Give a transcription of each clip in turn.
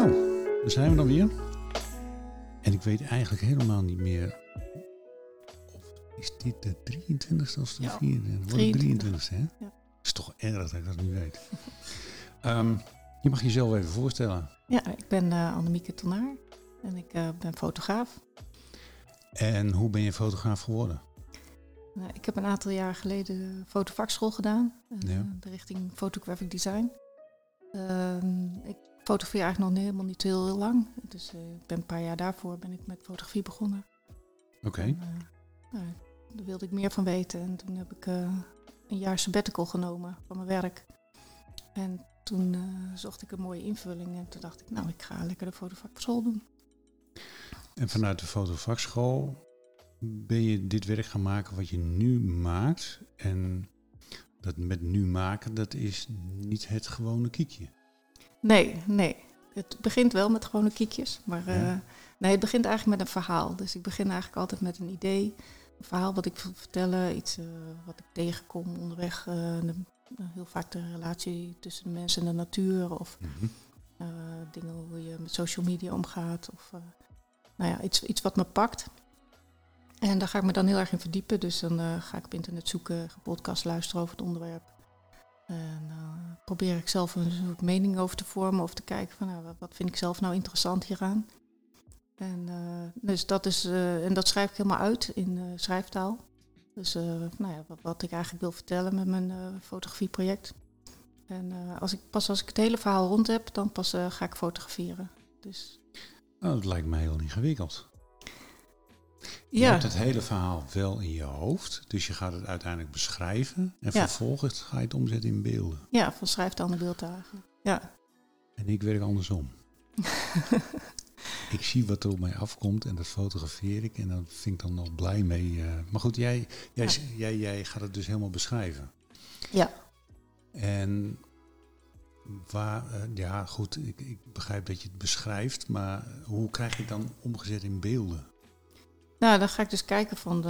Nou, daar zijn we dan weer. En ik weet eigenlijk helemaal niet meer. Of is dit de 23ste of de Ja, 24ste? Wordt het 23ste, hè? Ja. is toch erg dat ik dat niet weet. Ehm, je mag jezelf even voorstellen. Ja, ik ben eh Annemieke Tonaar en ik eh, ben fotograaf. En hoe ben je fotograaf geworden? Eh, ik heb een aantal jaar geleden de fotovakschool gedaan, eh, Ja. de richting photographic design. Ehm, ik fotografeer eigenlijk nog helemaal niet heel, heel lang. Dus eh, ik ben een paar jaar daarvoor ben ik met fotografie begonnen. Oké. En, eh, nou, daar wilde ik meer van weten. En toen heb ik eh, een jaar sabbatical genomen van mijn werk. En toen zocht ik een mooie invulling. En toen dacht ik, nou, ik ga lekker de fotovakschool doen. En vanuit de fotovakschool ben je dit werk gaan maken wat je nu maakt. En dat met nu maken, dat is niet het gewone kiekje. Nee, nee. Het begint wel met gewone kiekjes. Maar eh, nee, het begint eigenlijk met een verhaal. Dus ik begin eigenlijk altijd met een idee. Een verhaal wat ik wil vertellen. Iets eh, wat ik tegenkom onderweg. eh, de- heel vaak de relatie tussen de mensen en de natuur. Of Mhm. dingen hoe je met social media omgaat. Of nou ja, iets, iets wat me pakt. En daar ga ik me dan heel erg in verdiepen. Dus dan ga ik op internet zoeken, ga podcast luisteren over het onderwerp. En eh, probeer ik zelf een soort mening over te vormen of te kijken van nou, wat- vind ik zelf nou interessant hieraan. En, eh, dus dat is, eh, en dat schrijf ik helemaal uit in schrijftaal. Dus nou ja, wat, ik eigenlijk wil vertellen met mijn fotografieproject. En als ik, pas als ik het hele verhaal rond heb, dan pas ga ik fotograferen. Dus Nou, dat lijkt me heel ingewikkeld. Je hebt het hele verhaal wel in je hoofd, dus je gaat het uiteindelijk beschrijven. En vervolgens ga je het omzetten in beelden. ja, van schrijftaal naar beeldtaal eigenlijk. Ja. En ik werk andersom. ik zie wat er op mij afkomt en dat fotografeer ik en daar vind ik dan nog blij mee. eh. maar goed, jij, jij, Ja. jij, jij gaat het dus helemaal beschrijven. ja. En waar, eh, ja goed, ik, ik begrijp dat je het beschrijft, maar hoe krijg je het dan omgezet in beelden? Nou, dan ga ik dus kijken van, de,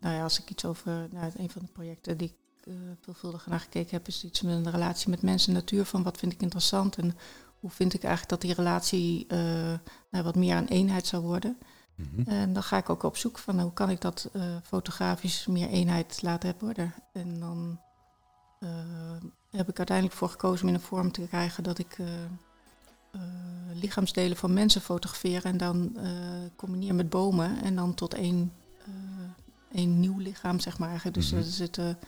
nou ja, als ik iets over, nou, een van de projecten die ik eh, veelvuldig naar gekeken heb, is iets met een relatie met mensen en natuur, van wat vind ik interessant en hoe vind ik eigenlijk dat die relatie eh, nou, wat meer een eenheid zou worden. Mhm. En dan ga ik ook op zoek van hoe kan ik dat eh, fotografisch meer eenheid laten worden. En dan heb ik uiteindelijk voor gekozen om in een vorm te krijgen dat ik lichaamsdelen van mensen fotografeer en dan eh, combineer met bomen en dan tot één, eh, één nieuw lichaam, zeg maar. Dus Mhm. er zitten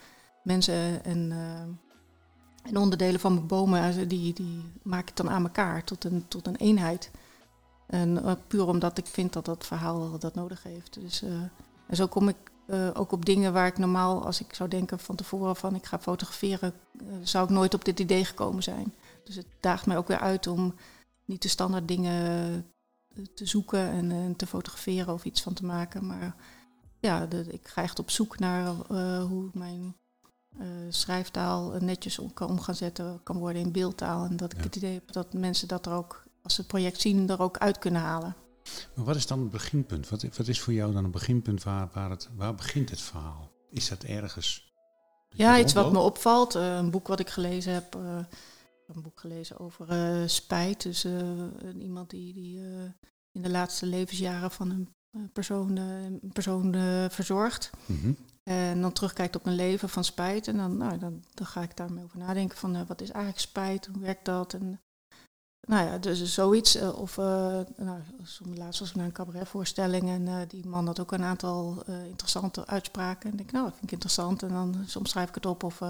mensen en, eh, en onderdelen van mijn bomen, eh, die, die maak ik dan aan elkaar tot een, tot een eenheid. En eh, puur omdat ik vind dat dat verhaal dat nodig heeft. Dus, eh, en zo kom ik eh, ook op dingen waar ik normaal, als ik zou denken van tevoren van ik ga fotograferen, eh, zou ik nooit op dit idee gekomen zijn. Dus het daagt mij ook weer uit om niet de standaard dingen eh, te zoeken en, eh, te fotograferen of iets van te maken. Maar ja, de, ik ga echt op zoek naar eh, hoe mijn schrijftaal netjes om kan om gaan zetten kan worden in beeldtaal. En dat ik Ja. het idee heb dat mensen dat er ook, als ze het project zien, er ook uit kunnen halen. Maar wat is dan het beginpunt? Wat, wat is voor jou dan een beginpunt waar, waar, het, waar begint het verhaal? Is dat ergens? dat Ja, iets wat me opvalt. een boek wat ik gelezen heb. Een boek gelezen over eh, spijt. Dus eh, iemand die, die eh, in de laatste levensjaren van een persoon, een persoon verzorgt. Mhm. En dan terugkijkt op een leven van spijt. En dan, nou, dan, dan ga ik daarmee over nadenken van wat is eigenlijk spijt? Hoe werkt dat? En, nou ja, dus zoiets. of eh nou, soms laatst was ik naar een cabaretvoorstelling en die man had ook een aantal interessante uitspraken. En ik denk, nou, dat vind ik interessant. En dan soms schrijf ik het op of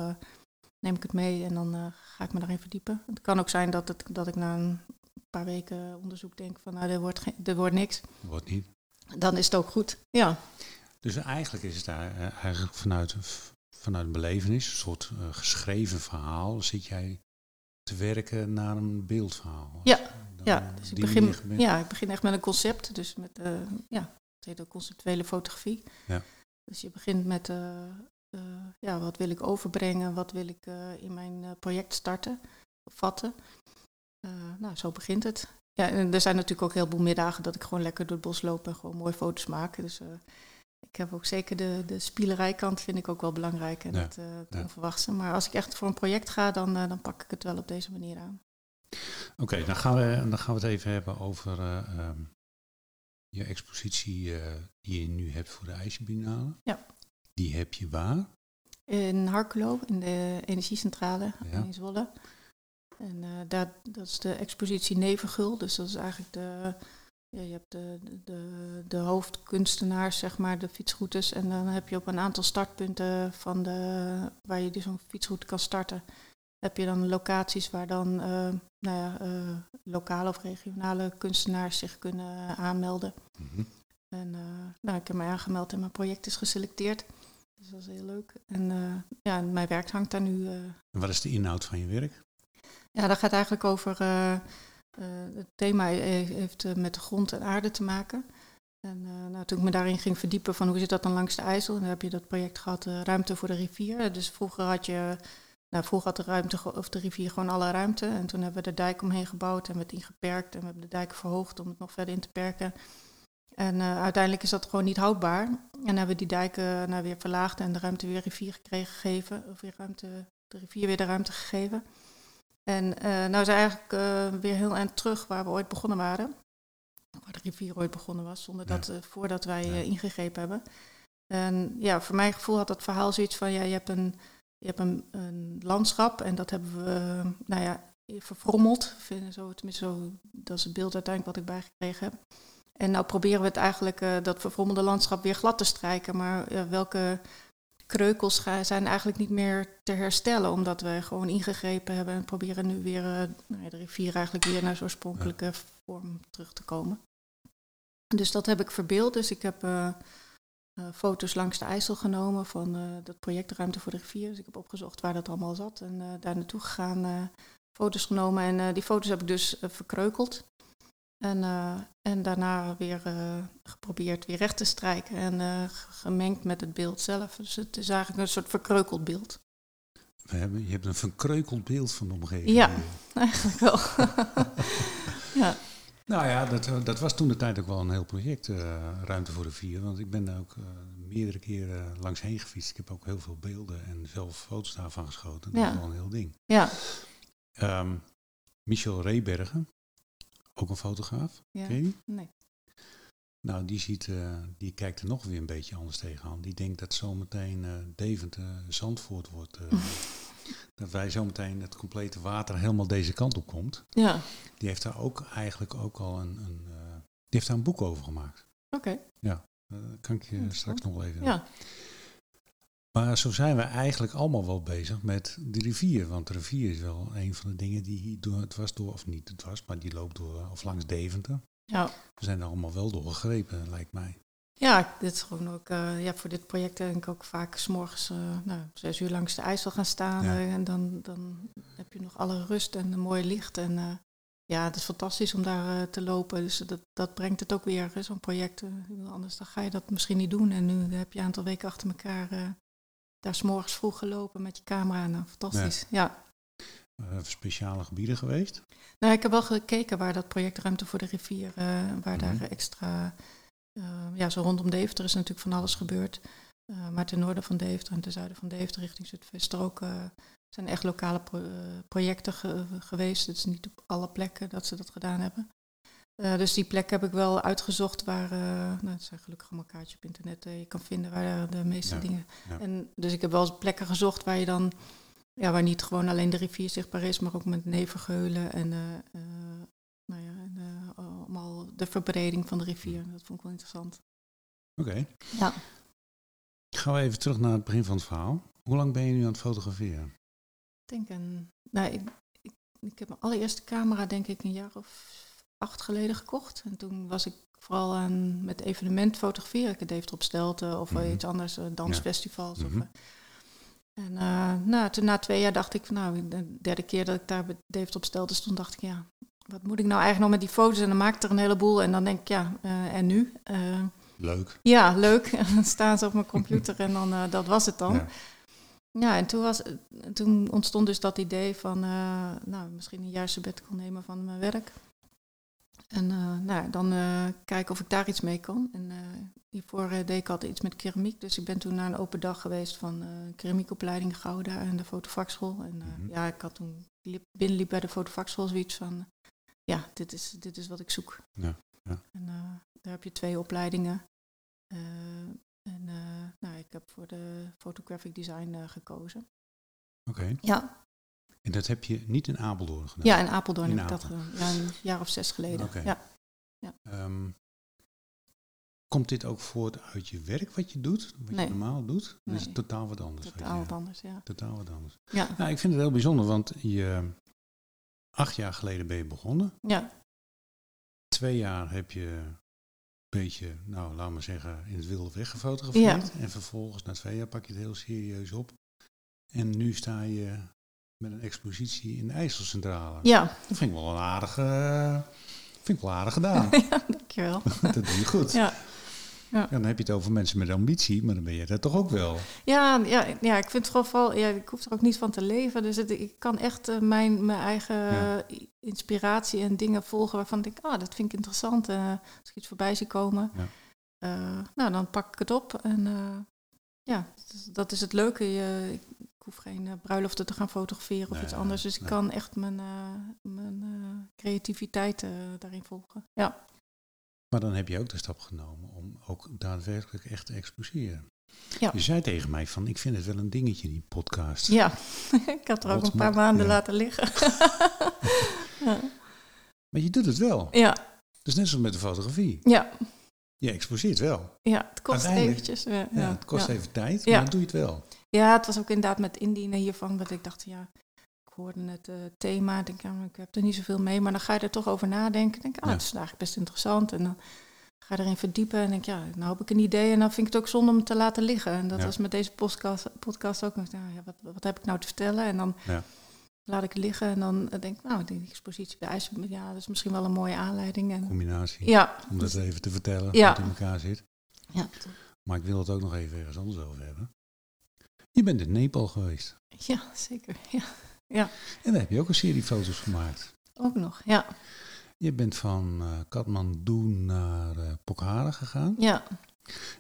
neem ik het mee en dan eh, ga ik me daarin verdiepen. Het kan ook zijn dat, het, dat ik na een paar weken onderzoek denk van, nou, er wordt, geen, er wordt niks. Wat niet? Dan is het ook goed. Ja, Dus eigenlijk is het daar eh, eigenlijk vanuit, vanuit een belevenis, een soort eh, geschreven verhaal, zit jij te werken naar een beeldverhaal. Ja, Dan ja. Dus ik begin, ja, ik begin echt met een concept. Dus met, eh, ja, het heet ook conceptuele fotografie. Ja. Dus je begint met, eh, ja, wat wil ik overbrengen? Wat wil ik eh, in mijn eh, project starten? Vatten? Nou, zo begint het. Ja, en er zijn natuurlijk ook heel veel middagen dat ik gewoon lekker door het bos loop en gewoon mooie foto's maak. Dus ik heb ook zeker de, de spielerijkant vind ik ook wel belangrijk en Ja, het, het ja. onverwachte. Maar als ik echt voor een project ga, dan, dan pak ik het wel op deze manier aan. Oké, dan, gaan we, dan gaan we het even hebben over eh, ehm, je expositie die je nu hebt voor de IJsselbinale. Ja. Die heb je waar? In Harkelo, in de energiecentrale Ja. in Zwolle. En eh, daar, dat is de expositie Nevengul. Dus dat is eigenlijk de, ja, je hebt de, de, de hoofdkunstenaars, zeg maar, de fietsroutes. En dan heb je op een aantal startpunten van de, waar je dus zo'n fietsroute kan starten, heb je dan locaties waar dan eh, nou ja, eh, lokale of regionale kunstenaars zich kunnen aanmelden. Mhm. En eh, nou, ik heb me aangemeld en mijn project is geselecteerd. Dus dat is heel leuk. En eh, ja, en mijn werk hangt daar nu. eh, En wat is de inhoud van je werk? ja, dat gaat eigenlijk over. eh, het thema he- heeft met de grond en aarde te maken. En nou, toen ik me daarin ging verdiepen van hoe zit dat dan langs de IJssel, dan heb je dat project gehad, eh, Ruimte voor de Rivier. Dus vroeger had je. Nou, vroeger had de, ruimte, of de rivier gewoon alle ruimte. En toen hebben we de dijk omheen gebouwd en we het ingeperkt. En we hebben de dijk verhoogd om het nog verder in te perken. En eh, uiteindelijk is dat gewoon niet houdbaar. En hebben we die dijken nou, weer verlaagd en de ruimte weer rivier gekregen, gegeven. Of weer ruimte, de rivier weer de ruimte gegeven. En eh nou is eigenlijk eh, weer heel eind terug waar we ooit begonnen waren. Waar de rivier ooit begonnen was, zonder Ja. dat, eh, voordat wij Ja. eh, ingegrepen hebben. En ja, voor mijn gevoel had dat verhaal zoiets van, ja, je hebt een, je hebt een, een landschap en dat hebben we, eh, nou ja, verfrommeld. Zo, tenminste, zo, dat is het beeld uiteindelijk wat ik bijgekregen heb. En nou proberen we het eigenlijk, eh, dat verfrommelde landschap weer glad te strijken. Maar ja, welke kreukels ga- zijn eigenlijk niet meer te herstellen, omdat we gewoon ingegrepen hebben en proberen nu weer eh, nou de rivier eigenlijk weer naar zijn oorspronkelijke vorm terug te komen. Dus dat heb ik verbeeld. Dus ik heb eh, eh, foto's langs de IJssel genomen van eh, dat project Ruimte voor de Rivier. Dus ik heb opgezocht waar dat allemaal zat en eh, daar naartoe gegaan, eh, foto's genomen. En eh, die foto's heb ik dus eh, verkreukeld. En, eh, en daarna weer eh, geprobeerd weer recht te strijken en eh, gemengd met het beeld zelf. Dus het is eigenlijk een soort verkreukeld beeld. We hebben, je hebt een verkreukeld beeld van de omgeving. Ja. Eigenlijk wel. ja. Nou ja, dat, dat was toen de tijd ook wel een heel project, eh, Ruimte voor de Vier. Want ik ben daar ook meerdere keren langs heen gefietst. Ik heb ook heel veel beelden en zelf foto's daarvan geschoten. Dat Ja. is wel een heel ding. ja. Ehm, Michel Rebergen, ook een fotograaf. ja. Ken je die? Nee. Nou, die, ziet, eh, die kijkt er nog weer een beetje anders tegenaan. Die denkt dat zometeen eh Deventer Zandvoort wordt. eh, dat wij zometeen het complete water helemaal deze kant op komt. Ja, Die heeft daar ook eigenlijk ook al een, een eh, die heeft daar een boek over gemaakt. oké. Eh, kan ik je straks nog wel even. Ja. Maar zo zijn we eigenlijk allemaal wel bezig met de rivier. Want de rivier is wel een van de dingen die hier door, het was door, of niet het was, maar die loopt door, of langs Deventer. Ja. We zijn er allemaal wel door gegrepen, lijkt mij. Ja, dit is gewoon ook, eh, ja, voor dit project denk ik ook vaak s'morgens uh, nou, zes uur langs de IJssel gaan staan. Ja. eh, en dan, dan heb je nog alle rust en een mooi licht. En ja, het is fantastisch om daar te lopen. Dus dat, dat brengt het ook weer, zo'n project. anders dan ga je dat misschien niet doen. En nu heb je een aantal weken achter elkaar eh, daar s'morgens vroeg gelopen met je camera. Nou, fantastisch. Ja. Eh, speciale gebieden geweest. Nou, ik heb wel gekeken waar dat project Ruimte voor de Rivier, eh, waar Mhm. daar extra, eh, ja, zo rondom Deventer is natuurlijk van alles gebeurd. Eh, maar ten noorden van Deventer en ten zuiden van Deventer richting Zutphen is er ook, eh, zijn echt lokale pro- eh, projecten ge- geweest. Het is niet op alle plekken dat ze dat gedaan hebben. Eh, dus die plek heb ik wel uitgezocht waar, eh, nou, het zijn gelukkig allemaal kaartjes op internet, eh, je kan vinden waar de meeste Ja, dingen. ja. En, dus ik heb wel eens plekken gezocht waar je dan ja, waar niet gewoon alleen de rivier zichtbaar is, maar ook met nevengeulen en, eh, eh, nou ja, en eh, allemaal de verbreding van de rivier. Dat vond ik wel interessant. Oké. Ja. Gaan we even terug naar het begin van het verhaal. Hoe lang ben je nu aan het fotograferen? Ik denk een, nou, ik, ik, ik heb mijn allereerste camera denk ik een jaar of acht geleden gekocht. En toen was ik vooral aan met evenement fotograferen. Ik het Deventer op Stelten of Mhm. iets anders, eh, dansfestivals. Mhm. Of, eh, en eh, nou, toen na twee jaar dacht ik, van, nou, de derde keer dat ik daar bij Deventer op Stelten stond, dacht ik, ja, wat moet ik nou eigenlijk nog met die foto's? En dan maak ik er een heleboel en dan denk ik, ja, en nu? Leuk. ja, leuk. En dan staan ze op mijn computer en dan, dat was het dan. Ja. Ja, en toen, was, toen ontstond dus dat idee van, nou, misschien een jaar sabbatical nemen van mijn werk. En eh, nou, dan eh, kijken of ik daar iets mee kan. En eh, hiervoor deed ik altijd iets met keramiek. Dus ik ben toen naar een open dag geweest van eh keramiekopleiding Gouda en de fotovakschool. En Mhm. ja, ik had toen liep, binnenliep bij de fotovakschool zoiets van, ja, dit is, dit is wat ik zoek. Ja, ja. En daar heb je twee opleidingen. En nou, ik heb voor de photographic design gekozen. Oké. Ja. En dat heb je niet in Apeldoorn gedaan? Ja, in Apeldoorn heb ik dat gedaan. Ja, een jaar of zes geleden. Ja. ja. Ehm, komt dit ook voort uit je werk wat je doet? Wat Nee. je normaal doet? Dat is totaal wat anders. Totaal je- wat anders, ja. Totaal wat anders. Ja, Nou, ik vind het heel bijzonder, want je, acht jaar geleden ben je begonnen. ja, Twee jaar heb je een beetje, nou laat maar zeggen, in het wilde weg gefotografeerd. En vervolgens, na twee jaar, pak je het heel serieus op. En nu sta je met een expositie in de IJsselcentrale. ja. Dat vind ik wel een aardige, vind ik wel aardig gedaan. ja dankjewel. dat doe je goed. Ja. Ja, dan heb je het over mensen met ambitie, maar dan ben je dat toch ook wel. Ja, ja, ja, ik vind het gewoon vooral, ja, ik hoef er ook niet van te leven. Dus het, ik kan echt eh, mijn, mijn eigen Ja. inspiratie en dingen volgen waarvan ik denk, ah, dat vind ik interessant. eh, als ik iets voorbij zie komen, Ja. eh, nou, dan pak ik het op. En ja, dat is, het leuke. Je, hoef geen eh, bruiloften te gaan fotograferen of iets anders. Dus ik kan echt mijn, eh, mijn eh, creativiteit daarin volgen. Ja, Maar dan heb je ook de stap genomen om ook daadwerkelijk echt te exposeren. Ja. Je zei tegen mij van, ik vind het wel een dingetje, die podcast. ja. ik had er ook Wat een paar ma- maanden ja. laten liggen. ja. Maar je doet het wel. ja, Dus net zoals met de fotografie. ja. Je exposeert wel. Ja, het kost eventjes. Ja, het kost even tijd, Ja. maar dan doe je het wel. Ja, het was ook inderdaad met indienen hiervan. Dat ik dacht, ja, ik hoorde het eh, thema. Ik denk, ja, ik heb er niet zoveel mee. Maar dan ga je er toch over nadenken. Denk, ah, Ja. het is eigenlijk best interessant. En dan ga je erin verdiepen. En denk, ja, nou heb ik een idee. En dan vind ik het ook zonde om het te laten liggen. En dat Ja. was met deze podcast, podcast ook. Nou, ja, wat, wat heb ik nou te vertellen? En dan Ja. laat ik het liggen. En dan denk ik, nou, die expositie bij IJs, ja, dat is misschien wel een mooie aanleiding. En, Combinatie. ja, Om dat even te vertellen, het in elkaar zit. ja, Maar ik wil het ook nog even ergens anders over hebben. Je bent in Nepal geweest. ja, zeker. Ja, En daar heb je ook een serie foto's gemaakt. ook nog. Ja, Je bent van eh Kathmandu naar eh, Pokhara gegaan. ja.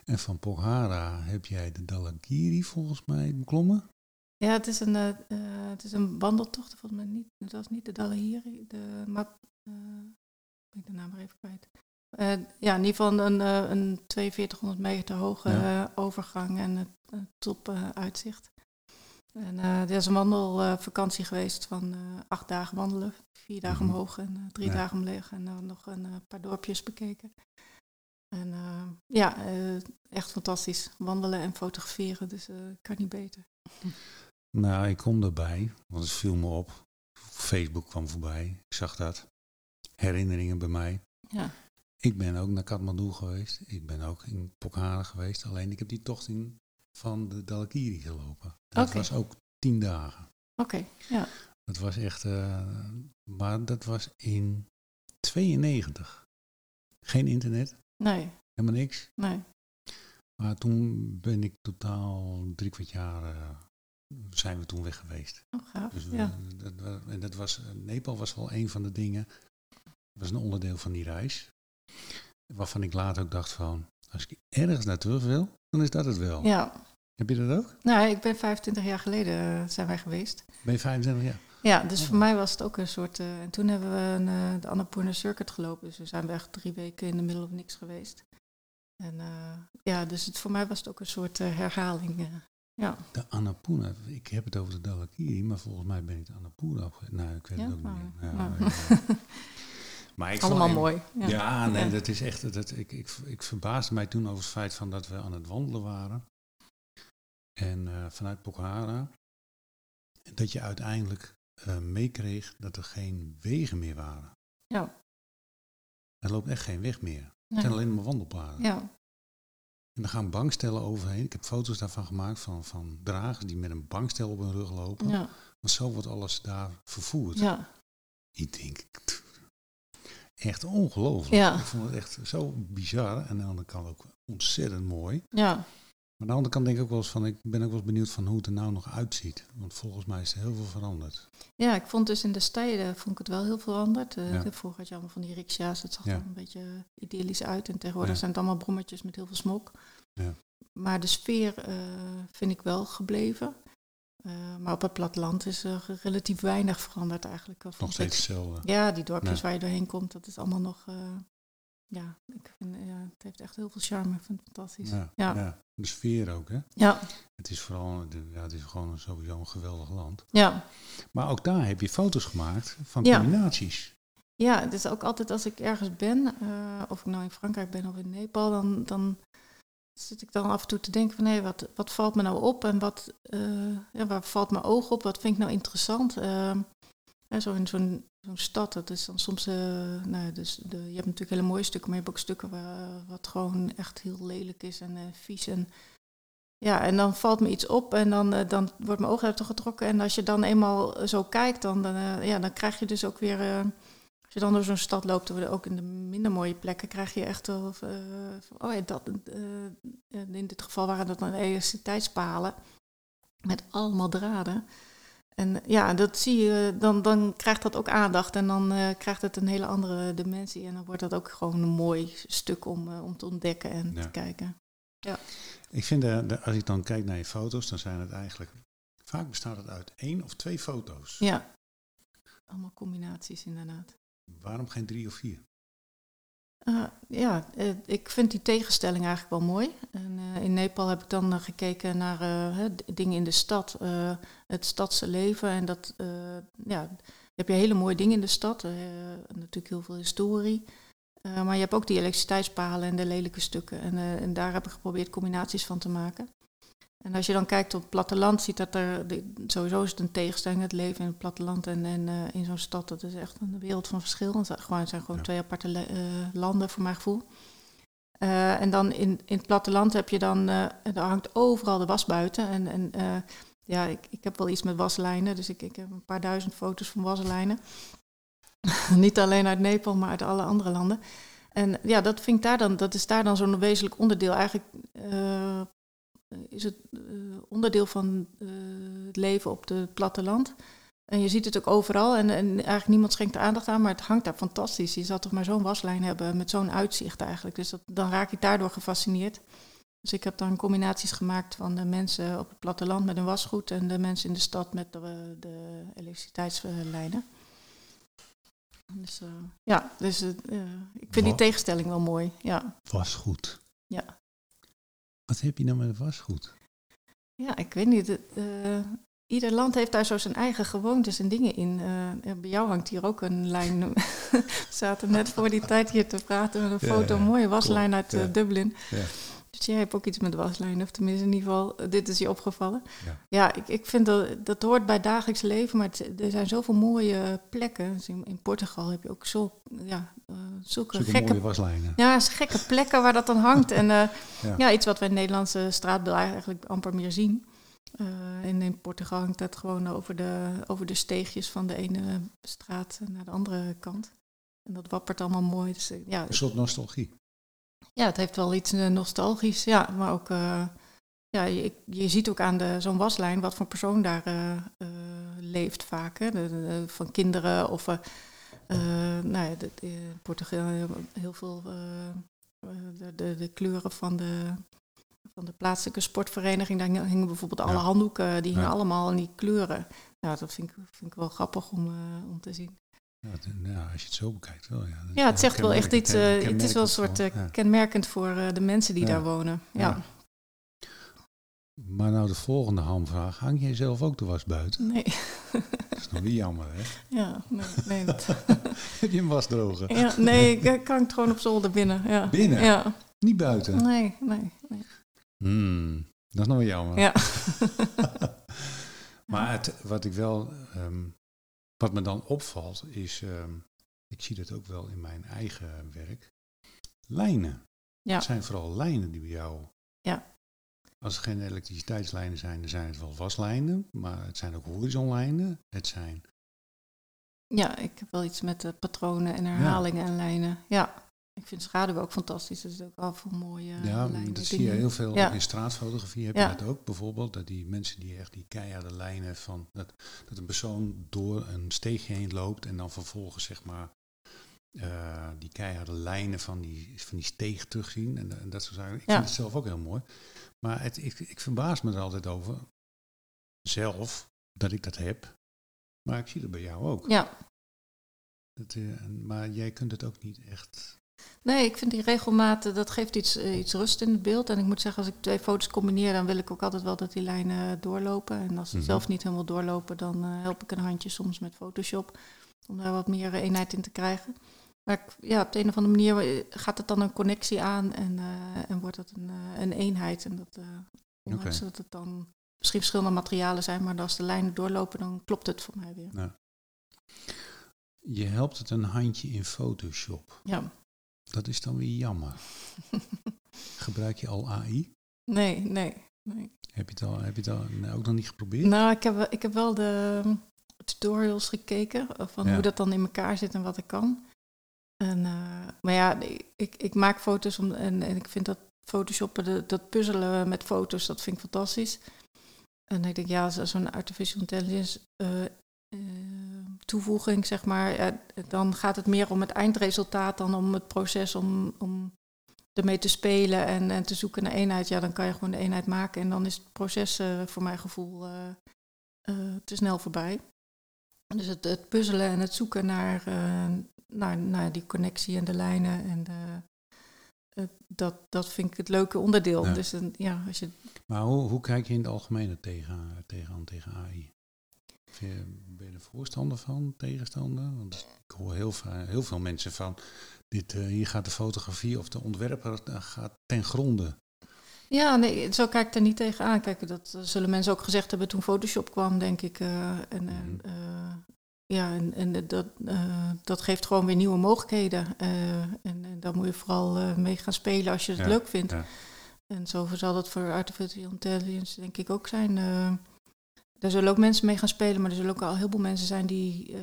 En van Pokhara heb jij de Dalagiri volgens mij beklommen. Ja, het is een, eh, het is een wandeltocht. Volgens mij niet, het was niet de Dalahiri, de ben ik de naam maar even kwijt. Eh, ja, in ieder geval een, eh, een 4200 meter hoge Ja. eh, overgang en het top eh, uitzicht. En eh er is een wandelvakantie geweest van eh, acht dagen wandelen, vier dagen Mhm. omhoog en eh, drie Ja. dagen omleeg en dan nog een eh, paar dorpjes bekeken. En eh, ja, eh, echt fantastisch. Wandelen en fotograferen, dus eh kan niet beter. Nou, ik kom erbij, want het viel me op. Facebook kwam voorbij, ik zag dat. Herinneringen bij mij. Ja. Ik ben ook naar Kathmandu geweest. Ik ben ook in Pokhara geweest. Alleen ik heb die tocht in, van de Dalakiri gelopen. Dat was ook tien dagen. Oké, ja. Dat was echt... eh, maar dat was in 92. Geen internet, Nee, helemaal niks. nee. Maar toen ben ik totaal drie kwart jaar... eh, zijn we toen weg geweest. Oh, gaaf. Dus we- ja. dat, en dat was, eh, Nepal was wel een van de dingen, dat was een onderdeel van die reis, waarvan ik later ook dacht van, als ik ergens naar terug wil, dan is dat het wel. ja. Heb je dat ook? Nou, ik ben 25 jaar geleden eh, zijn wij geweest. Ben je 25 jaar? Ja, dus Oh. voor mij was het ook een soort... eh, en toen hebben we een, eh, de Annapurna Circuit gelopen. Dus we zijn we echt drie weken in de middel of niks geweest. En ja, dus het, voor mij was het ook een soort herhaling. ja. De Annapurna, ik heb het over de Dalakiri, maar volgens mij ben ik de Annapurna. Nou, ik weet Ja? het ook niet meer. Nou. ja. Maar ik Allemaal mooi. Ja, Ja. nee, dat is echt. Dat, ik, ik, ik verbaasde mij toen over het feit van dat we aan het wandelen waren. En eh, vanuit Pokhara. Dat je uiteindelijk eh, meekreeg dat er geen wegen meer waren. Ja. Er loopt echt geen weg meer. Het zijn alleen maar wandelpaden. Ja. En er gaan bankstellen overheen. Ik heb foto's daarvan gemaakt van, van dragers die met een bankstel op hun rug lopen. Ja. Want zo wordt alles daar vervoerd. Ja. Ik denk, echt ongelooflijk. Ja. Ik vond het echt zo bizar. En aan de andere kant ook ontzettend mooi. Ja. Maar aan de andere kant denk ik ook wel eens van, ik ben ook wel eens benieuwd van hoe het er nou nog uitziet. Want volgens mij is er heel veel veranderd. Ja, ik vond dus in de steden vond ik het wel heel veranderd. Eh, Ja. Vroeger had je allemaal van die riksja's, het zag er een beetje idyllisch uit. En tegenwoordig zijn het allemaal brommetjes met heel veel smok. Ja. Maar de sfeer eh, vind ik wel gebleven. Eh, maar op het platteland is er relatief weinig veranderd eigenlijk. Of Nog steeds hetzelfde. Ja, die dorpjes waar je doorheen komt, dat is allemaal nog... eh, ja, ik vind, ja, het heeft echt heel veel charme. Ik vind het fantastisch. Ja, Ja. ja. De sfeer ook, hè? Ja, Het is vooral, ja, het is gewoon sowieso een geweldig land. ja. Maar ook daar heb je foto's gemaakt van combinaties. Ja, het is ook altijd als ik ergens ben, eh, of ik nou in Frankrijk ben of in Nepal, dan, dan zit ik dan af en toe te denken van hé, wat, wat valt me nou op en wat, eh, waar valt mijn oog op, wat vind ik nou interessant? Eh, ja, zo in zo'n zo'n stad, dat is dan soms, eh, nou, dus de, je hebt natuurlijk hele mooie stukken, maar je hebt ook stukken waar, wat gewoon echt heel lelijk is en eh, vies en ja, en dan valt me iets op en dan, dan wordt mijn oog uit getrokken. En als je dan eenmaal zo kijkt, dan, dan, ja, dan krijg je dus ook weer... eh, je dan door zo'n stad loopt, ook in de minder mooie plekken, krijg je echt wel... eh, oh ja, dat, eh, in dit geval waren dat dan elektriciteitspalen met allemaal draden. En ja, dat zie je, dan, dan krijgt dat ook aandacht en dan eh, krijgt het een hele andere dimensie. En dan wordt dat ook gewoon een mooi stuk om, eh, om te ontdekken en Ja. te kijken. Ik vind, de, de- als ik dan kijk naar je foto's, dan zijn het eigenlijk... Vaak bestaat het uit één of twee foto's. Ja, allemaal combinaties inderdaad. Waarom geen drie of vier? Uh, ja, eh, ik vind die tegenstelling eigenlijk wel mooi. En, uh, in Nepal heb ik dan gekeken naar dingen in de stad, het stadse leven. En dat, ja, heb je hele mooie dingen in de stad. Natuurlijk heel veel historie. Maar je hebt ook die elektriciteitspalen en de lelijke stukken. En, en daar heb ik geprobeerd combinaties van te maken. En als je dan kijkt op het platteland, ziet dat er sowieso is het een tegenstelling, het leven in het platteland en, en uh, in zo'n stad. Dat is echt een wereld van verschil. Het zijn gewoon, het zijn gewoon ja. twee aparte uh, landen, voor mijn gevoel. Uh, en dan in, in het platteland heb je dan, er hangt overal de was buiten. En, en ja, ik, ik heb wel iets met waslijnen, dus ik, ik heb een paar duizend foto's van waslijnen. Niet alleen uit Nepal, maar uit alle andere landen. En ja, dat, vind ik daar dan, dat is daar dan zo'n wezenlijk onderdeel. Eigenlijk uh, is het uh, onderdeel van uh, het leven op het platteland. En je ziet het ook overal en, en, eigenlijk niemand schenkt er aandacht aan, maar het hangt daar fantastisch. Je zal toch maar zo'n waslijn hebben met zo'n uitzicht eigenlijk. Dus dat, dan raak ik daardoor gefascineerd. Dus ik heb dan combinaties gemaakt van de mensen op het platteland met een wasgoed en de mensen in de stad met de, de elektriciteitslijnen. Dus uh, ja, dus uh, ik vind die tegenstelling wel mooi. Ja. Wasgoed. Ja. Wat heb je nou met wasgoed? Ja, ik weet niet. Uh, ieder land heeft daar zo zijn eigen gewoontes en dingen in. Uh, bij jou hangt hier ook een lijn. We zaten net voor die tijd hier te praten met een foto, een mooie waslijn uit uh, ja. Dublin. Ja. Dus jij hebt ook iets met waslijnen, of tenminste in ieder geval, uh, dit is je opgevallen. Ja. Ja, ik, ik vind dat, dat hoort bij dagelijks leven, maar het, er zijn zoveel mooie plekken. Dus in, in Portugal heb je ook zo, ja, uh, zulke, Zulke gekke mooie waslijnen. ja, gekke plekken waar dat dan hangt. En uh, Ja. iets wat we in het Nederlandse straatbeeld eigenlijk amper meer zien. Uh, in, in Portugal hangt dat gewoon over de, over de steegjes van de ene straat naar de andere kant. En dat wappert allemaal mooi. Dus, ja, Een soort nostalgie. Ja, het heeft wel iets uh, nostalgisch. Ja, maar ook, uh, ja, je, je ziet ook aan de, zo'n waslijn wat voor persoon daar uh, leeft vaak. Hè? De, de, van kinderen of, nou ja, de, in Portugal heel veel de, de, de kleuren van de, van de plaatselijke sportvereniging. Daar hingen bijvoorbeeld alle Ja. handdoeken, die hingen Ja. allemaal in die kleuren. Ja, dat vind ik, vind ik wel grappig om, uh, om te zien. Ja, als je het zo bekijkt wel. Ja, Ja, het zegt wel echt iets. uh, hè, het is wel een soort uh, kenmerkend voor uh, de mensen die Ja. daar wonen. Ja. Ja. Maar nou de volgende hamvraag. Hang jij zelf ook de was buiten? Nee. Dat is nog weer jammer, hè? ja, nee, nee, dat- Heb je een wasdroger? ja, nee, ik, hang het gewoon op zolder binnen. Ja. Binnen? Ja, Niet buiten? nee, nee. nee. Hmm, dat is nog jammer. Ja. maar het, wat ik wel, ehm, wat me dan opvalt, is, ehm, ik zie dat ook wel in mijn eigen werk, lijnen. Ja. Het zijn vooral lijnen die bij jou. Ja. Als er geen elektriciteitslijnen zijn, dan zijn het wel waslijnen, maar het zijn ook horizonlijnen. Het zijn, ja, ik heb wel iets met de patronen en herhalingen en lijnen. Ja, ik vind schaduw ook fantastisch. Dat is ook al voor mooie ja, lijnen. dat zie je heel veel Ja. in straatfotografie. Heb Ja. je dat ook bijvoorbeeld? Dat die mensen die echt die keiharde lijnen van, dat, dat een persoon door een steegje heen loopt en dan vervolgens zeg maar eh, die keiharde lijnen van die, van die steeg terugzien en, en dat soort zaken. Ik Ja. vind het zelf ook heel mooi. Maar het, ik, ik verbaas me er altijd over. zelf dat ik dat heb. Maar ik zie het bij jou ook. Ja. Dat, eh, maar jij kunt het ook niet echt. Nee, ik vind die regelmaat, dat geeft iets, eh, iets rust in het beeld. En ik moet zeggen, als ik twee foto's combineer, dan wil ik ook altijd wel dat die lijnen doorlopen. En als ze Mhm. zelf niet helemaal doorlopen, dan eh, help ik een handje soms met Photoshop. Om daar wat meer eh, eenheid in te krijgen. Maar ik- ja, op de een of andere manier eh, gaat het dan een connectie aan en, eh, en wordt het een, eh, een eenheid. En dat, eh ondanks dat het dan misschien verschillende materialen zijn, maar als de lijnen doorlopen, dan klopt het voor mij weer. Nou, je helpt het een handje in Photoshop. Ja. Dat is dan weer jammer. Gebruik je al AI? nee, nee, nee. Heb je het, al, heb je het al, nee, ook nog niet geprobeerd? Nou, ik heb, wel- ik heb wel de um, tutorials gekeken eh, van Ja. hoe dat dan in elkaar zit en wat ik kan. En, eh, maar ja, ik, ik maak foto's om, en, en ik vind dat photoshoppen, de- dat puzzelen met foto's, dat vind ik fantastisch. En ik denk, ja, zo- zo'n artificial intelligence eh, toevoeging, zeg maar, ja, dan gaat het meer om het eindresultaat dan om het proces om, om ermee te spelen en, en te zoeken naar eenheid. Ja, dan kan je gewoon de eenheid maken en dan is het proces eh, voor mijn gevoel eh, eh, te snel voorbij. Dus het, het puzzelen en het zoeken naar, naar, naar die connectie en de lijnen en de, dat, dat vind ik het leuke onderdeel. Ja. Dus een, ja, als je Maar hoe, hoe kijk je in het algemeen tegen, tegenaan tegen AI? Ben je er voorstander van, tegenstander? Want ik hoor heel, heel veel mensen van, dit, eh, hier gaat de fotografie of de ontwerper eh, gaat ten gronde. Ja, nee, zo kijk ik er niet tegenaan. Kijk, dat zullen mensen ook gezegd hebben toen Photoshop kwam, denk ik. eh, en, Mhm. ja, en, en dat, dat geeft gewoon weer nieuwe mogelijkheden. En, en daar moet je vooral mee gaan spelen als je het Ja, leuk vindt. ja. En zo zal dat voor artificial intelligence denk ik ook zijn. Daar zullen ook mensen mee gaan spelen, maar er zullen ook al heel veel mensen zijn die, eh,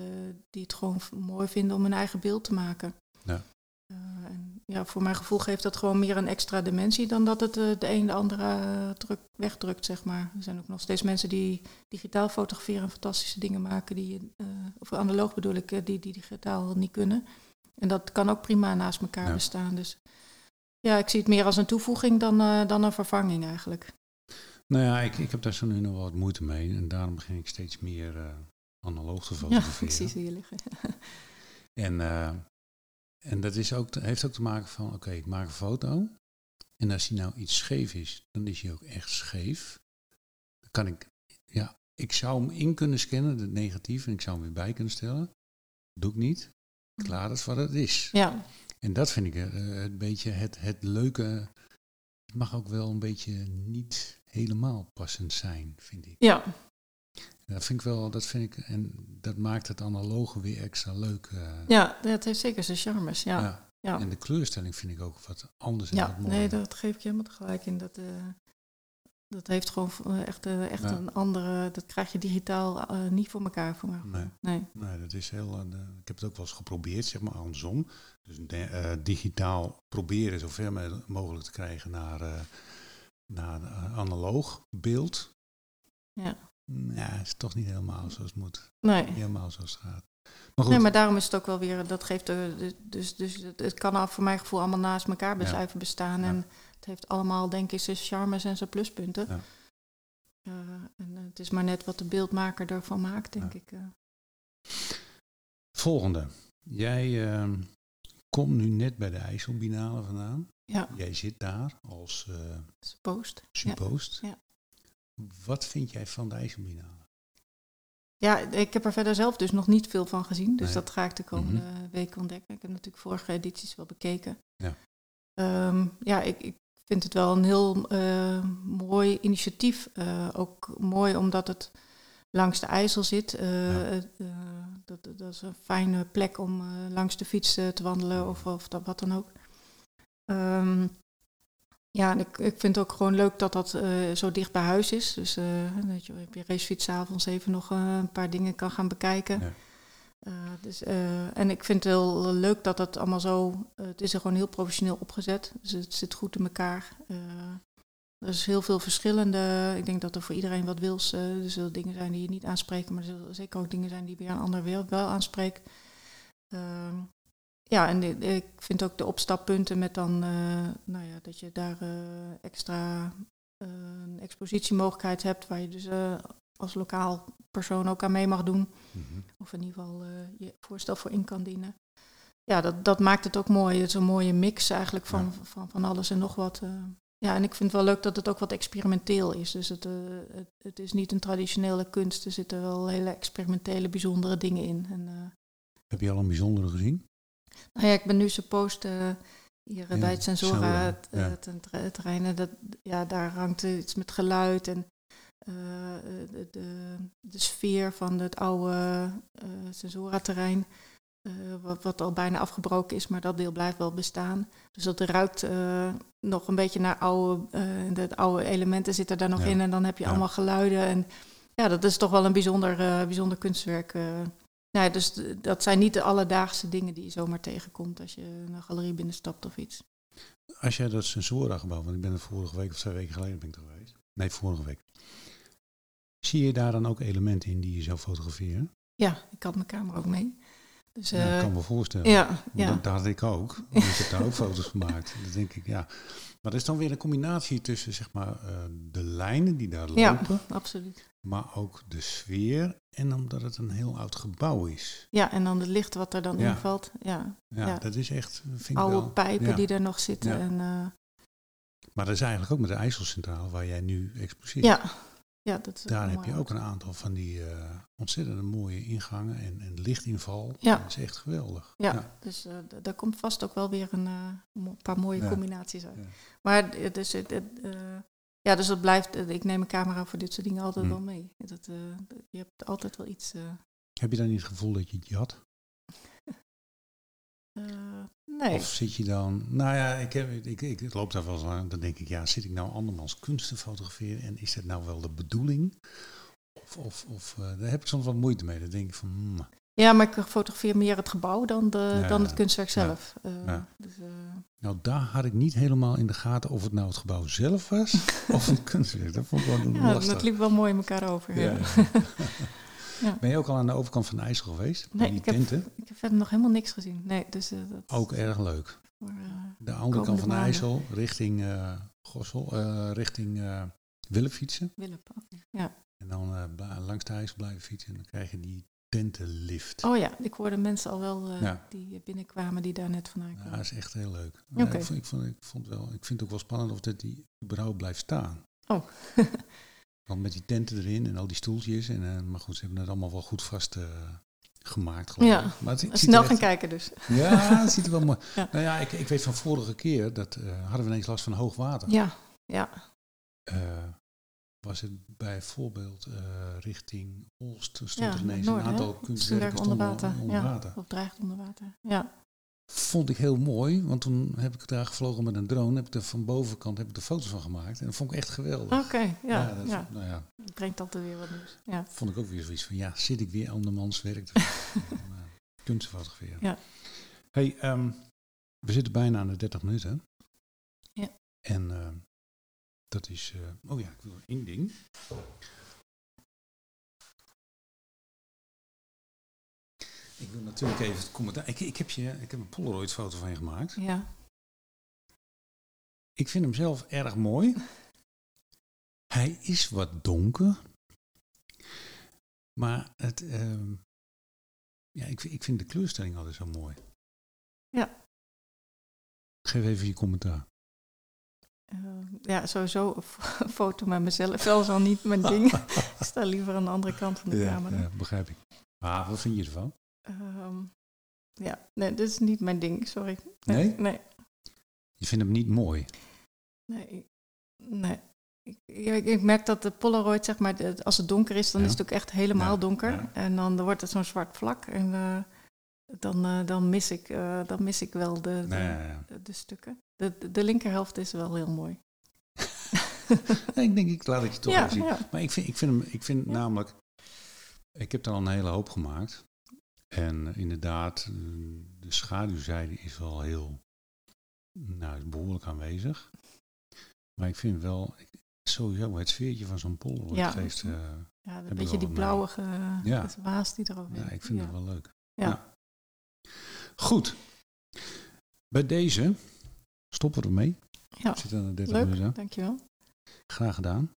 die het gewoon mooi vinden om hun eigen beeld te maken. Ja. Eh, en ja, voor mijn gevoel geeft dat gewoon meer een extra dimensie dan dat het eh, de een de andere druk, wegdrukt, zeg maar. Er zijn ook nog steeds mensen die digitaal fotograferen en fantastische dingen maken, die, of analoog bedoel ik, die, die digitaal niet kunnen. En dat kan ook prima naast elkaar Ja. bestaan. Dus ja, ik zie het meer als een toevoeging dan, dan een vervanging eigenlijk. Nou ja, ik, ik heb daar zo nu nog wel wat moeite mee. En daarom begin ik steeds meer eh, analoog te Ja, fotograferen. zie ze hier liggen. En, eh, en dat is ook, heeft ook te maken van, oké, ik maak een foto. En als die nou iets scheef is, dan is hij ook echt scheef. Dan kan ik, ja, ik zou hem in kunnen scannen, het negatief, en ik zou hem weer bij kunnen stellen. doe ik niet. Klaar is wat het is. Ja, En dat vind ik eh, een beetje het, het leuke. Het mag ook wel een beetje niet helemaal passend zijn, vind ik. ja, En Dat vind ik wel, dat vind ik, en dat maakt het analoge weer extra leuk. eh, ja, het heeft zeker zijn charmes. Ja, ja. ja. En de kleurstelling vind ik ook wat anders en Ja, wat mooier. nee, dat geef ik je helemaal gelijk in. Dat, eh, dat heeft gewoon eh, echt, echt Ja. een andere. Dat krijg je digitaal niet voor elkaar. Voor. Nee. nee. Nee, dat is heel. ik heb het ook wel eens geprobeerd, zeg maar andersom. Dus digitaal proberen zo ver me- mogelijk te krijgen naar, naar eh, analoog beeld. Ja. Ja, is toch niet helemaal zoals het moet. Nee. Helemaal zoals het gaat. Maar goed, nee, maar daarom is het ook wel weer. Dat geeft. eh, de- dus, dus het, kan al voor mijn gevoel allemaal naast elkaar Ja. bestaan. Ja. En het heeft allemaal, denk ik, zijn charmes en zijn pluspunten. Ja. Eh, en het is maar net wat de beeldmaker ervan maakt, denk ik. volgende. Jij ehm, komt nu net bij de IJsselbinale vandaan. Ja, Jij zit daar als eh is post. suppost. Ja. Wat vind jij van de IJsselbinale? Ja, ik heb er verder zelf dus nog niet veel van gezien. Dus Nee. dat ga ik de komende weken ontdekken. Ik heb natuurlijk vorige edities wel bekeken. Ja. Ehm, ja, ik, ik vind het wel een heel eh, mooi initiatief. Eh, ook mooi omdat het langs de IJssel zit. Eh, Ja. eh, dat, dat is een fijne plek om eh, langs de fiets eh, te wandelen of, of dat, wat dan ook. Ehm, ja, en ik, ik vind het ook gewoon leuk dat dat eh, zo dicht bij huis is. Dus eh, dat je op je racefiets 's avonds even nog eh, een paar dingen kan gaan bekijken. Ja. Dus, en ik vind het heel leuk dat dat allemaal zo... het is er gewoon heel professioneel opgezet. Dus het zit goed in elkaar. Er is heel veel verschillende... Ik denk dat er voor iedereen wat wils... er zullen dingen zijn die je niet aanspreken... maar er zullen zeker ook dingen zijn die weer een ander wel, wel aanspreekt. Ja, en ik- vind ook de opstappunten met dan... eh, nou ja, dat je daar eh, extra... eh, een expositiemogelijkheid hebt waar je dus als lokaal persoon ook aan mee mag doen. Mhm. Of in ieder geval je voorstel voor in kan dienen. Ja, dat, dat maakt het ook mooi. Het is een mooie mix eigenlijk van, van, van alles en nog wat. ja, en ik vind het wel leuk dat het ook wat experimenteel is. Dus het, het, het is niet een traditionele kunst. Er zitten wel hele experimentele, bijzondere dingen in. En, Heb je al een bijzondere gezien? Nou ja, ik ben nu supposed eh, hier eh, Ja, bij het Sensora Sensora, het, eh, ja. het terre- terrein. en Dat, ja, daar hangt iets met geluid en eh, de, de, de sfeer van het oude eh Sensora-terrein. wat, wat al bijna afgebroken is, maar dat deel blijft wel bestaan. Dus dat ruikt eh, nog een beetje naar oude, eh, de oude elementen zitten daar nog Ja. in. En dan heb je Ja. allemaal geluiden. En ja, dat is toch wel een bijzonder, bijzonder kunstwerk. Nou ja, dus dat zijn niet de alledaagse dingen die je zomaar tegenkomt als je een galerie binnenstapt of iets. Als jij dat Sensora-gebouw, want ik ben er vorige week of twee weken geleden ben ik er geweest. Nee, vorige week. Zie je daar dan ook elementen in die je zou fotograferen? Ja, ik had mijn camera ook mee. Dus, ja, ik eh, kan me voorstellen. ja, ja. Dat, dat had ik ook. Ik heb daar ook foto's gemaakt. Dan denk ik, ja. Maar er is dan weer een combinatie tussen zeg maar, eh, de lijnen die daar Ja. lopen, absoluut. Maar ook de sfeer. En omdat het een heel oud gebouw is. Ja, en dan het licht wat er dan Ja. invalt. Ja, Ja, Ja. dat is echt, vind ik oude wel. pijpen ja. die er nog zitten. Ja. En, eh, Maar dat is eigenlijk ook met de IJsselcentrale waar jij nu exposeert. ja. ja, dat is Daar heb je ook een aantal van die eh ontzettend mooie ingangen en, en lichtinval. Ja. Dat is echt geweldig. Ja, dus eh, daar komt vast ook wel weer een paar mooie Ja. combinaties uit. Ja. Maar het ja, dus dat blijft, eh, ik neem een camera voor dit soort dingen altijd Hm. wel mee. Dat, eh, je hebt altijd wel iets. eh, Heb je dan niet het gevoel dat je het jat? eh, nee. Of zit je dan... Nou ja, ik, heb, ik, ik, ik loop daar wel eens aan. Dan denk ik, ja, zit ik nou andermans kunst te fotograferen? En is dat nou wel de bedoeling? Of, of, of daar heb ik soms wat moeite mee. Dan denk ik van... hmm, Ja, maar ik fotografeer meer het gebouw dan, de, Ja, dan het kunstwerk ja, zelf. Eh, ja. dus, eh, nou, daar had ik niet helemaal in de gaten of het nou het gebouw zelf was of het kunstwerk. Dat vond ik wel ja, lastig. dat liep wel mooi in elkaar over. Ja. Ben je ook al aan de overkant van de IJssel geweest? Nee, die ik heb, ik heb verder nog helemaal niks gezien. Nee, dus eh, dat Ook erg leuk. voor, De andere kant van de. IJssel, richting Gossel, richting Willem fietsen. Willem. Ja. En dan uh, langs de IJssel blijven fietsen. En dan krijg je die tentenlift. Oh ja, ik hoorde mensen al wel uh, Ja. die binnenkwamen die daar net vandaan Ja, kwamen. dat is echt heel leuk. Ja, ik, vond, ik, vond, ik, vond wel, ik vind het ook wel spannend of dat die überhaupt blijft staan. Oh. Want met die tenten erin en al die stoeltjes. En, uh, maar goed, ze hebben het allemaal wel goed vast uh, gemaakt. geloof Ja, ik. Maar het, Snel gaan kijken dus. Ja, het ziet er wel mooi. Ja. Nou ja, ik, ik weet van vorige keer dat hadden we ineens last van hoog water. Ja, ja. Was het bijvoorbeeld uh, richting Olst, stond ja er ineens Noord, een aantal kunstwerken onder water. onder ja, water. of dreigt onder water. Ja, Vond ik heel mooi, want toen heb ik daar gevlogen met een drone, heb ik er van bovenkant heb ik er foto's van gemaakt. En dat vond ik echt geweldig. oké. ja, ja, dat, Nou ja, brengt altijd weer wat nieuws. Ja. vond ik ook weer zoiets van, ja, zit ik weer andermans werk te doen, om, uh, kunst te fotograferen. Ja. Hey, um, we zitten bijna aan de 30 minuten. Ja. En uh, dat is, uh, oh ja, ik wil nog één ding. Ik wil natuurlijk even het commentaar. Ik, ik, heb je, ik heb een Polaroid foto van je gemaakt. ja. Ik vind hem zelf erg mooi. Hij is wat donker. Maar het, uh, ja, ik, ik vind de kleurstelling altijd zo mooi. Ja. Geef even je commentaar. Uh, ja, sowieso een foto met mezelf. Wel zo niet mijn ding. ik sta liever aan de andere kant van de ja, camera. Ja, begrijp ik. Maar wat vind je ervan? Um, ja, nee, dit is niet mijn ding, sorry. Nee? Nee. Je vindt hem niet mooi? Nee. Nee. Ik, ik, ik merk dat de Polaroid, zeg maar, als het donker is, dan Ja. is het ook echt helemaal Ja, donker. En dan wordt het zo'n zwart vlak. En uh, dan, uh, dan, mis ik, uh, dan mis ik wel de, de, de stukken. De, de, de linkerhelft is wel heel mooi. Nee, ik denk, ik laat het je toch ja, zien. ja. Maar ik vind, ik vind hem, ik vind Ja. namelijk, ik heb er al een hele hoop gemaakt. En eh, inderdaad, eh, de schaduwzijde is wel heel, nou, is behoorlijk aanwezig. Maar ik vind wel, sowieso het sfeertje van zo'n Polaroid Ja. geeft, eh, Ja, een beetje die blauwige ja. waas die erover ja, ik vind ja. het wel leuk. Ja. Goed. Bij deze stoppen we ermee. Ja. We zitten aan de 30 Leuk, minuten. dankjewel. Graag gedaan.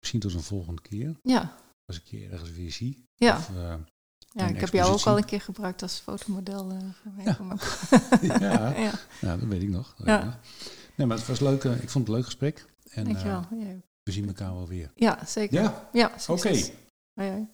misschien tot een volgende keer. Ja, Als ik je ergens weer zie. ja. Of, eh, ja ik heb jou ook al een keer gebruikt als fotomodel. mij. Ja. Ja, ja, ja, dat weet ik nog. Ja. Nee, maar het was leuk. eh, ik vond het een leuk gesprek. En dankjewel. Ja, we zien elkaar wel weer. ja zeker. Ja, Ja, oké. hoi.